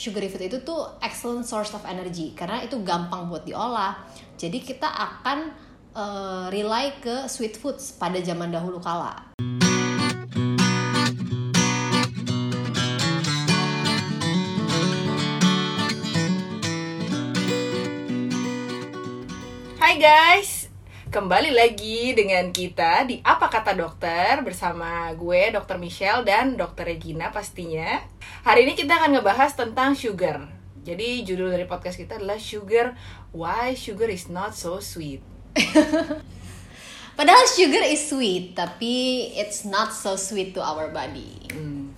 sugary food itu tuh excellent source of energy karena itu gampang buat diolah. Jadi kita akan uh, rely ke sweet foods pada zaman dahulu kala. Hai guys, Kembali lagi dengan kita di Apa Kata Dokter bersama gue Dr. Michelle dan Dr. Regina pastinya. Hari ini kita akan ngebahas tentang sugar. Jadi judul dari podcast kita adalah Sugar Why Sugar is Not So Sweet. Padahal sugar is sweet, tapi it's not so sweet to our body. Hmm.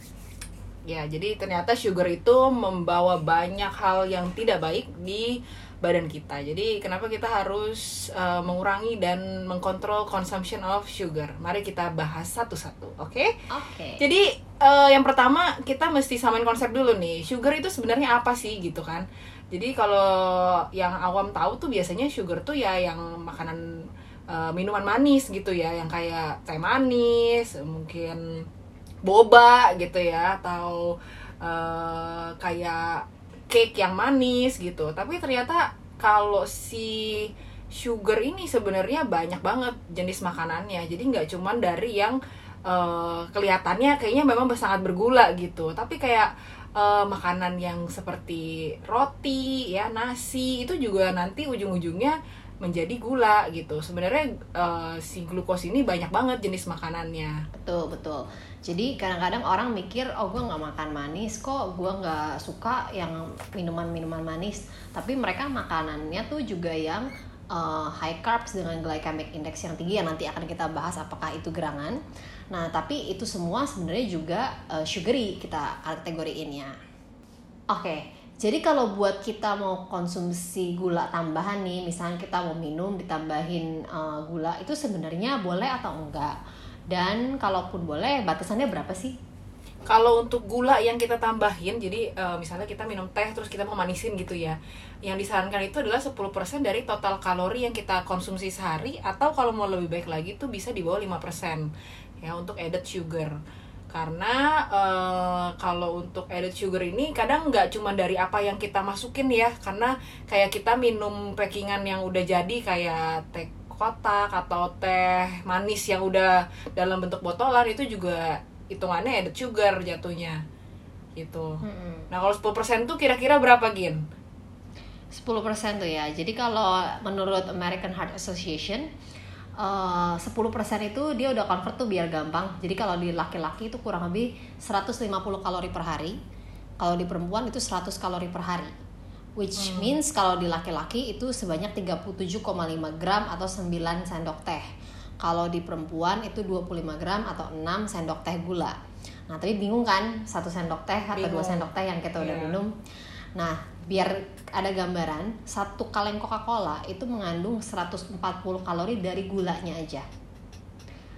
Ya, jadi ternyata sugar itu membawa banyak hal yang tidak baik di badan kita. Jadi kenapa kita harus uh, mengurangi dan mengkontrol consumption of sugar? Mari kita bahas satu-satu, oke? Okay? Oke. Okay. Jadi uh, yang pertama kita mesti samain konsep dulu nih. Sugar itu sebenarnya apa sih gitu kan? Jadi kalau yang awam tahu tuh biasanya sugar tuh ya yang makanan uh, minuman manis gitu ya, yang kayak teh manis, mungkin boba gitu ya, atau uh, kayak cake yang manis gitu tapi ternyata kalau si sugar ini sebenarnya banyak banget jenis makanannya. Jadi nggak cuman dari yang uh, kelihatannya kayaknya memang sangat bergula gitu. Tapi kayak uh, makanan yang seperti roti ya nasi itu juga nanti ujung-ujungnya menjadi gula gitu. Sebenarnya uh, si glukos ini banyak banget jenis makanannya. Betul betul. Jadi kadang-kadang orang mikir oh gue nggak makan manis kok gue nggak suka yang minuman-minuman manis. Tapi mereka makanannya tuh juga yang uh, high carbs dengan glycemic index yang tinggi yang nanti akan kita bahas apakah itu gerangan. Nah tapi itu semua sebenarnya juga uh, sugary kita kategoriinnya. Oke okay. Jadi kalau buat kita mau konsumsi gula tambahan nih, misalnya kita mau minum ditambahin uh, gula itu sebenarnya boleh atau enggak? Dan kalaupun boleh, batasannya berapa sih? Kalau untuk gula yang kita tambahin, jadi uh, misalnya kita minum teh terus kita mau manisin gitu ya. Yang disarankan itu adalah 10% dari total kalori yang kita konsumsi sehari atau kalau mau lebih baik lagi tuh bisa di bawah 5% ya untuk added sugar karena uh, kalau untuk added sugar ini kadang nggak cuma dari apa yang kita masukin ya karena kayak kita minum packingan yang udah jadi kayak teh kotak atau teh manis yang udah dalam bentuk botolan itu juga hitungannya added sugar jatuhnya gitu. Hmm. Nah kalau 10% tuh kira-kira berapa Gin? 10% tuh ya. Jadi kalau menurut American Heart Association uh, 10% itu dia udah convert tuh biar gampang. Jadi kalau di laki-laki itu kurang lebih 150 kalori per hari. Kalau di perempuan itu 100 kalori per hari. Which hmm. means kalau di laki-laki itu sebanyak 37,5 gram atau 9 sendok teh. Kalau di perempuan itu 25 gram atau 6 sendok teh gula. Nah, tadi bingung kan? Satu sendok teh atau dua sendok teh yang kita udah yeah. minum. Nah, biar ada gambaran, satu kaleng Coca-Cola itu mengandung 140 kalori dari gulanya aja.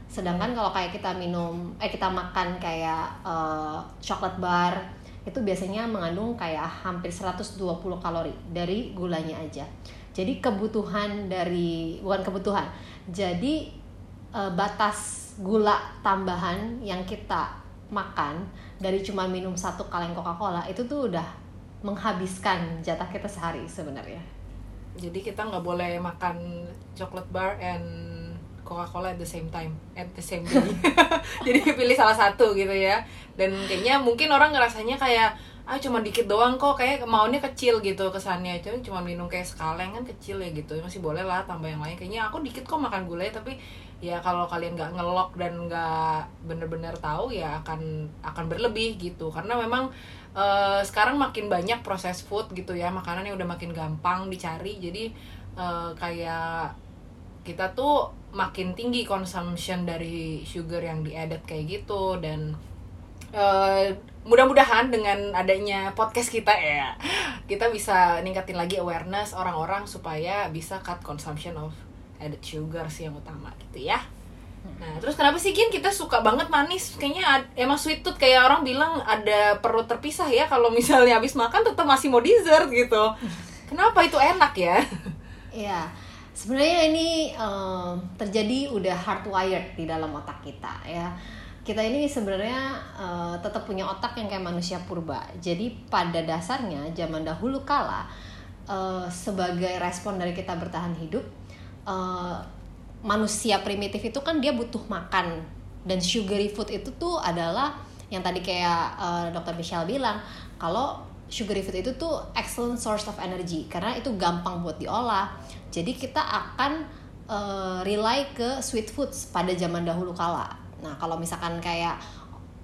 Sedangkan kalau kayak kita minum, eh kita makan kayak uh, coklat bar, itu biasanya mengandung kayak hampir 120 kalori dari gulanya aja. Jadi kebutuhan dari bukan kebutuhan. Jadi uh, batas gula tambahan yang kita makan dari cuma minum satu kaleng Coca-Cola itu tuh udah menghabiskan jatah kita sehari sebenarnya. Jadi kita nggak boleh makan coklat bar and Coca-Cola at the same time, at the same day. Jadi pilih salah satu gitu ya. Dan kayaknya mungkin orang ngerasanya kayak ah cuma dikit doang kok kayak maunya kecil gitu kesannya itu cuma minum kayak sekaleng kan kecil ya gitu masih boleh lah tambah yang lain kayaknya aku dikit kok makan gulai tapi ya kalau kalian nggak ngelok dan nggak bener-bener tahu ya akan akan berlebih gitu. Karena memang uh, sekarang makin banyak proses food gitu ya. Makanan yang udah makin gampang dicari. Jadi uh, kayak kita tuh makin tinggi consumption dari sugar yang di added kayak gitu. Dan uh, mudah-mudahan dengan adanya podcast kita ya kita bisa ningkatin lagi awareness orang-orang supaya bisa cut consumption of added sugar sih yang utama gitu ya Nah, terus kenapa sih Gin kita suka banget manis? Kayaknya emang sweet tooth kayak orang bilang ada perut terpisah ya kalau misalnya habis makan tetap masih mau dessert gitu. Kenapa itu enak ya? Iya. Sebenarnya ini um, terjadi udah hardwired di dalam otak kita ya. kita ini sebenarnya uh, tetap punya otak yang kayak manusia purba. Jadi pada dasarnya zaman dahulu kala uh, sebagai respon dari kita bertahan hidup, uh, manusia primitif itu kan dia butuh makan dan sugary food itu tuh adalah yang tadi kayak uh, Dr. Michelle bilang kalau sugary food itu tuh excellent source of energy karena itu gampang buat diolah. Jadi kita akan uh, rely ke sweet foods pada zaman dahulu kala Nah, kalau misalkan kayak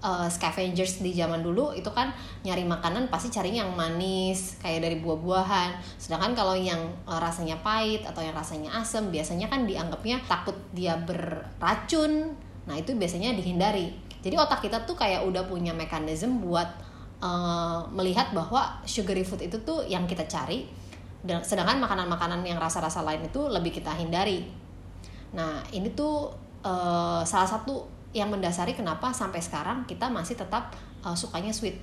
uh, scavengers di zaman dulu itu kan nyari makanan pasti cari yang manis kayak dari buah-buahan. Sedangkan kalau yang uh, rasanya pahit atau yang rasanya asam biasanya kan dianggapnya takut dia beracun. Nah, itu biasanya dihindari. Jadi otak kita tuh kayak udah punya mekanisme buat uh, melihat bahwa sugary food itu tuh yang kita cari dan sedangkan makanan-makanan yang rasa-rasa lain itu lebih kita hindari. Nah, ini tuh uh, salah satu yang mendasari kenapa sampai sekarang kita masih tetap uh, sukanya sweet.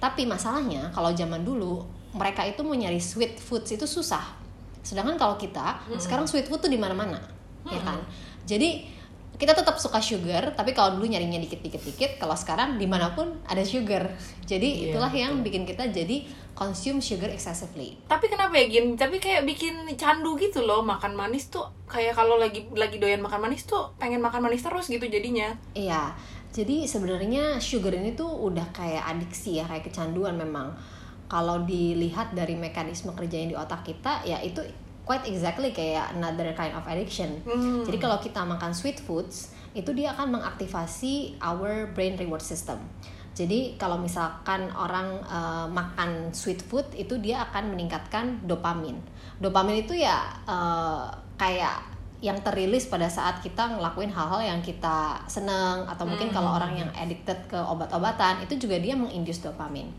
Tapi masalahnya kalau zaman dulu mereka itu mau nyari sweet foods itu susah. Sedangkan kalau kita hmm. sekarang sweet food tuh di mana-mana, ya hmm. ya kan. Jadi kita tetap suka sugar tapi kalau dulu nyarinya dikit-dikit dikit kalau sekarang di mana pun ada sugar. Jadi yeah, itulah betul. yang bikin kita jadi consume sugar excessively. Tapi kenapa ya gin? Tapi kayak bikin candu gitu loh makan manis tuh kayak kalau lagi lagi doyan makan manis tuh pengen makan manis terus gitu jadinya. Iya jadi sebenarnya sugar ini tuh udah kayak adiksi ya kayak kecanduan memang. Kalau dilihat dari mekanisme kerjanya di otak kita ya itu quite exactly kayak another kind of addiction. Hmm. Jadi kalau kita makan sweet foods, itu dia akan mengaktifasi our brain reward system. Jadi kalau misalkan orang uh, makan sweet food itu dia akan meningkatkan dopamin. Dopamin itu ya uh, kayak yang terilis pada saat kita ngelakuin hal-hal yang kita seneng atau mungkin hmm. kalau orang yang addicted ke obat-obatan itu juga dia menginduce dopamin.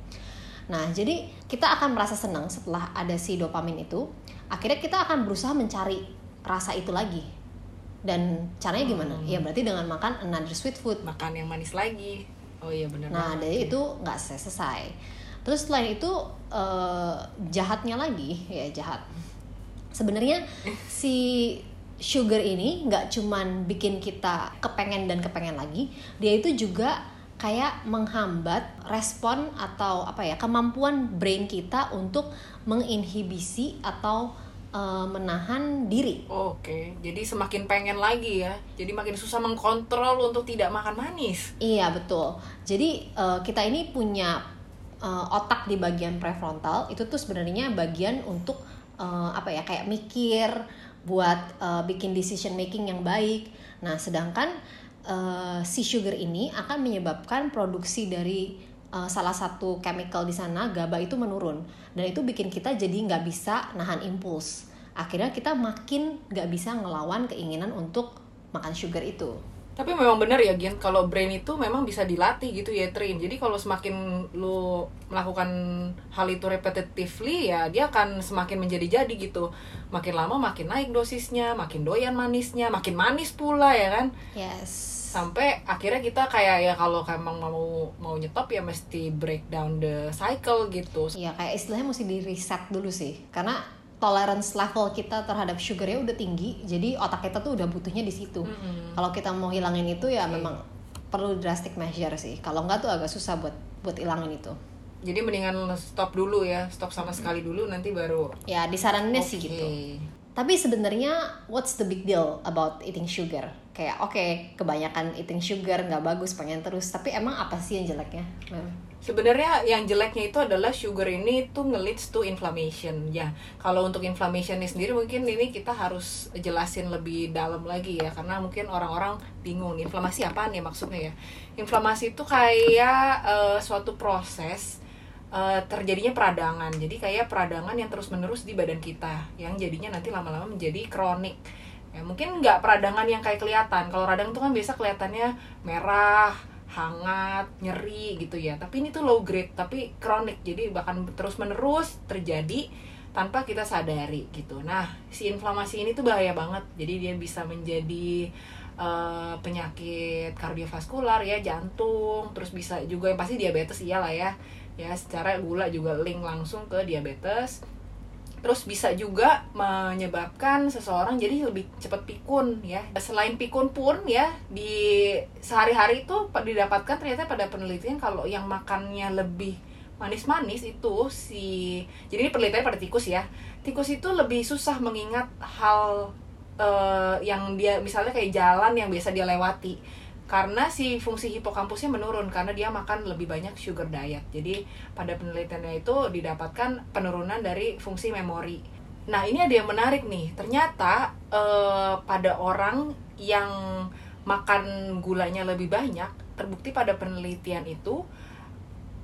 Nah, jadi kita akan merasa senang setelah ada si dopamin itu. Akhirnya kita akan berusaha mencari rasa itu lagi. Dan caranya gimana? Hmm. ya berarti dengan makan another sweet food. Makan yang manis lagi. Oh iya benar nah dari itu nggak selesai. Terus selain itu uh, jahatnya lagi. Ya jahat. Sebenarnya si sugar ini nggak cuman bikin kita kepengen dan kepengen lagi dia itu juga kayak menghambat respon atau apa ya kemampuan brain kita untuk menginhibisi atau uh, menahan diri. Oke, jadi semakin pengen lagi ya. Jadi makin susah mengkontrol untuk tidak makan manis. Iya betul. Jadi uh, kita ini punya uh, otak di bagian prefrontal itu tuh sebenarnya bagian untuk uh, apa ya kayak mikir buat uh, bikin decision making yang baik. Nah sedangkan uh, si sugar ini akan menyebabkan produksi dari uh, salah satu chemical di sana GABA itu menurun. Dan itu bikin kita jadi nggak bisa nahan impuls. Akhirnya kita makin nggak bisa ngelawan keinginan untuk makan sugar itu tapi memang benar ya Gian kalau brain itu memang bisa dilatih gitu ya train jadi kalau semakin lu melakukan hal itu repetitively ya dia akan semakin menjadi jadi gitu. Makin lama makin naik dosisnya makin doyan manisnya makin manis pula ya kan? Yes. Sampai akhirnya kita kayak ya kalau emang mau mau nyetop ya mesti break down the cycle gitu. Iya kayak istilahnya mesti di reset dulu sih. Karena tolerance level kita terhadap sugarnya udah tinggi jadi otak kita tuh udah butuhnya di situ. Mm -hmm. Kalau kita mau hilangin itu ya okay. memang perlu drastic measure sih. Kalau enggak tuh agak susah buat buat hilangin itu. Jadi mendingan stop dulu ya, stop sama sekali dulu nanti baru. Ya disaraninnya okay. sih gitu. Tapi sebenarnya what's the big deal about eating sugar? Kayak oke okay, kebanyakan eating sugar nggak bagus pengen terus. Tapi emang apa sih yang jeleknya? Sebenarnya yang jeleknya itu adalah sugar ini tuh ngeleads to inflammation ya. Kalau untuk inflammation ini sendiri mungkin ini kita harus jelasin lebih dalam lagi ya karena mungkin orang-orang bingung inflamasi apa nih maksudnya ya. Inflamasi itu kayak uh, suatu proses uh, terjadinya peradangan jadi kayak peradangan yang terus menerus di badan kita yang jadinya nanti lama-lama menjadi kronik ya mungkin nggak peradangan yang kayak kelihatan kalau radang itu kan biasa kelihatannya merah hangat nyeri gitu ya. Tapi ini tuh low grade tapi kronik. Jadi bahkan terus menerus terjadi tanpa kita sadari gitu. Nah si inflamasi ini tuh bahaya banget. Jadi dia bisa menjadi uh, penyakit kardiovaskular ya jantung terus bisa juga yang pasti diabetes iyalah ya. Ya secara gula juga link langsung ke diabetes terus bisa juga menyebabkan seseorang jadi lebih cepat pikun ya. Selain pikun pun ya di sehari-hari itu didapatkan ternyata pada penelitian kalau yang makannya lebih manis-manis itu si jadi ini penelitian pada tikus ya. Tikus itu lebih susah mengingat hal uh, yang dia misalnya kayak jalan yang biasa dia lewati karena si fungsi hipokampusnya menurun karena dia makan lebih banyak sugar diet. Jadi pada penelitiannya itu didapatkan penurunan dari fungsi memori. Nah ini ada yang menarik nih. Ternyata eh, pada orang yang makan gulanya lebih banyak, terbukti pada penelitian itu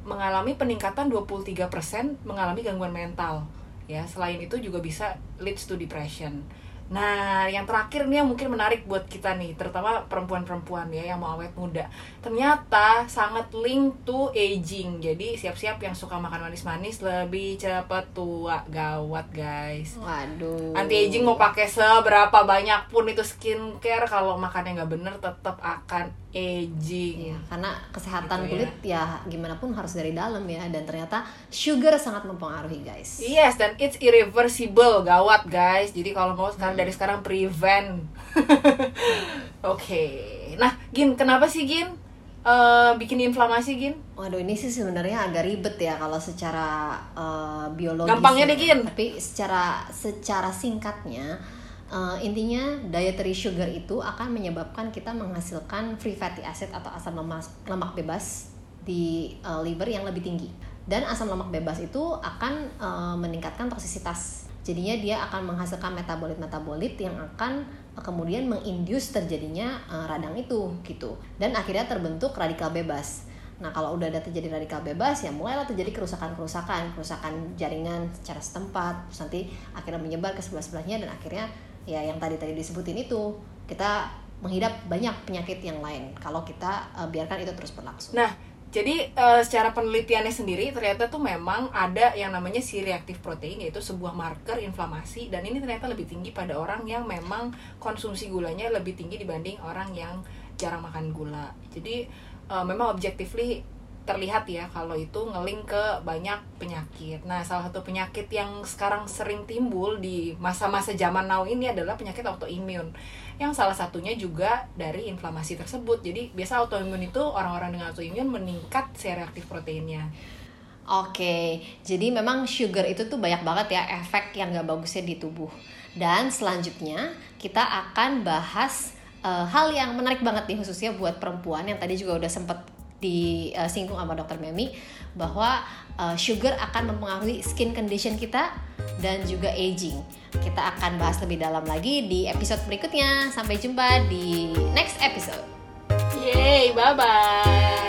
mengalami peningkatan 23% mengalami gangguan mental. Ya, selain itu juga bisa leads to depression. Nah, yang terakhir nih yang mungkin menarik buat kita nih, terutama perempuan-perempuan ya yang mau awet muda. Ternyata sangat link to aging. Jadi siap-siap yang suka makan manis-manis lebih cepat tua. Gawat, guys. Waduh. Anti aging mau pakai seberapa banyak pun itu skincare kalau makannya nggak bener tetap akan aging. Iya, karena kesehatan gitu kulit ya. ya gimana pun harus dari dalam ya dan ternyata sugar sangat mempengaruhi guys. Yes dan it's irreversible gawat guys. Jadi kalau mau sekarang. Dari sekarang prevent. Oke. okay. Nah, Gin, kenapa sih Gin? Uh, bikin inflamasi gin? Waduh ini sih sebenarnya agak ribet ya kalau secara uh, biologis. Gampangnya deh gin. Tapi secara secara singkatnya uh, intinya dietary sugar itu akan menyebabkan kita menghasilkan free fatty acid atau asam lemak lemak bebas di uh, liver yang lebih tinggi dan asam lemak bebas itu akan uh, meningkatkan toksisitas jadinya dia akan menghasilkan metabolit-metabolit yang akan uh, kemudian menginduce terjadinya uh, radang itu gitu. Dan akhirnya terbentuk radikal bebas. Nah, kalau udah ada terjadi radikal bebas, ya mulailah terjadi kerusakan-kerusakan, kerusakan jaringan secara setempat, terus nanti akhirnya menyebar ke sebelah-sebelahnya dan akhirnya ya yang tadi tadi disebutin itu kita menghidap banyak penyakit yang lain kalau kita uh, biarkan itu terus berlangsung. Nah, jadi uh, secara penelitiannya sendiri ternyata tuh memang ada yang namanya si reaktif protein yaitu sebuah marker inflamasi dan ini ternyata lebih tinggi pada orang yang memang konsumsi gulanya lebih tinggi dibanding orang yang jarang makan gula. Jadi uh, memang objectively terlihat ya kalau itu ngeling ke banyak penyakit. Nah, salah satu penyakit yang sekarang sering timbul di masa-masa zaman now ini adalah penyakit autoimun. Yang salah satunya juga dari inflamasi tersebut. Jadi, biasa autoimun itu orang-orang dengan autoimun meningkat si reaktif proteinnya. Oke, jadi memang sugar itu tuh banyak banget ya efek yang gak bagusnya di tubuh. Dan selanjutnya kita akan bahas uh, hal yang menarik banget nih khususnya buat perempuan yang tadi juga udah sempet disinggung sama dokter Memi bahwa uh, sugar akan mempengaruhi skin condition kita dan juga aging. Kita akan bahas lebih dalam lagi di episode berikutnya. Sampai jumpa di next episode. Yeay, bye bye.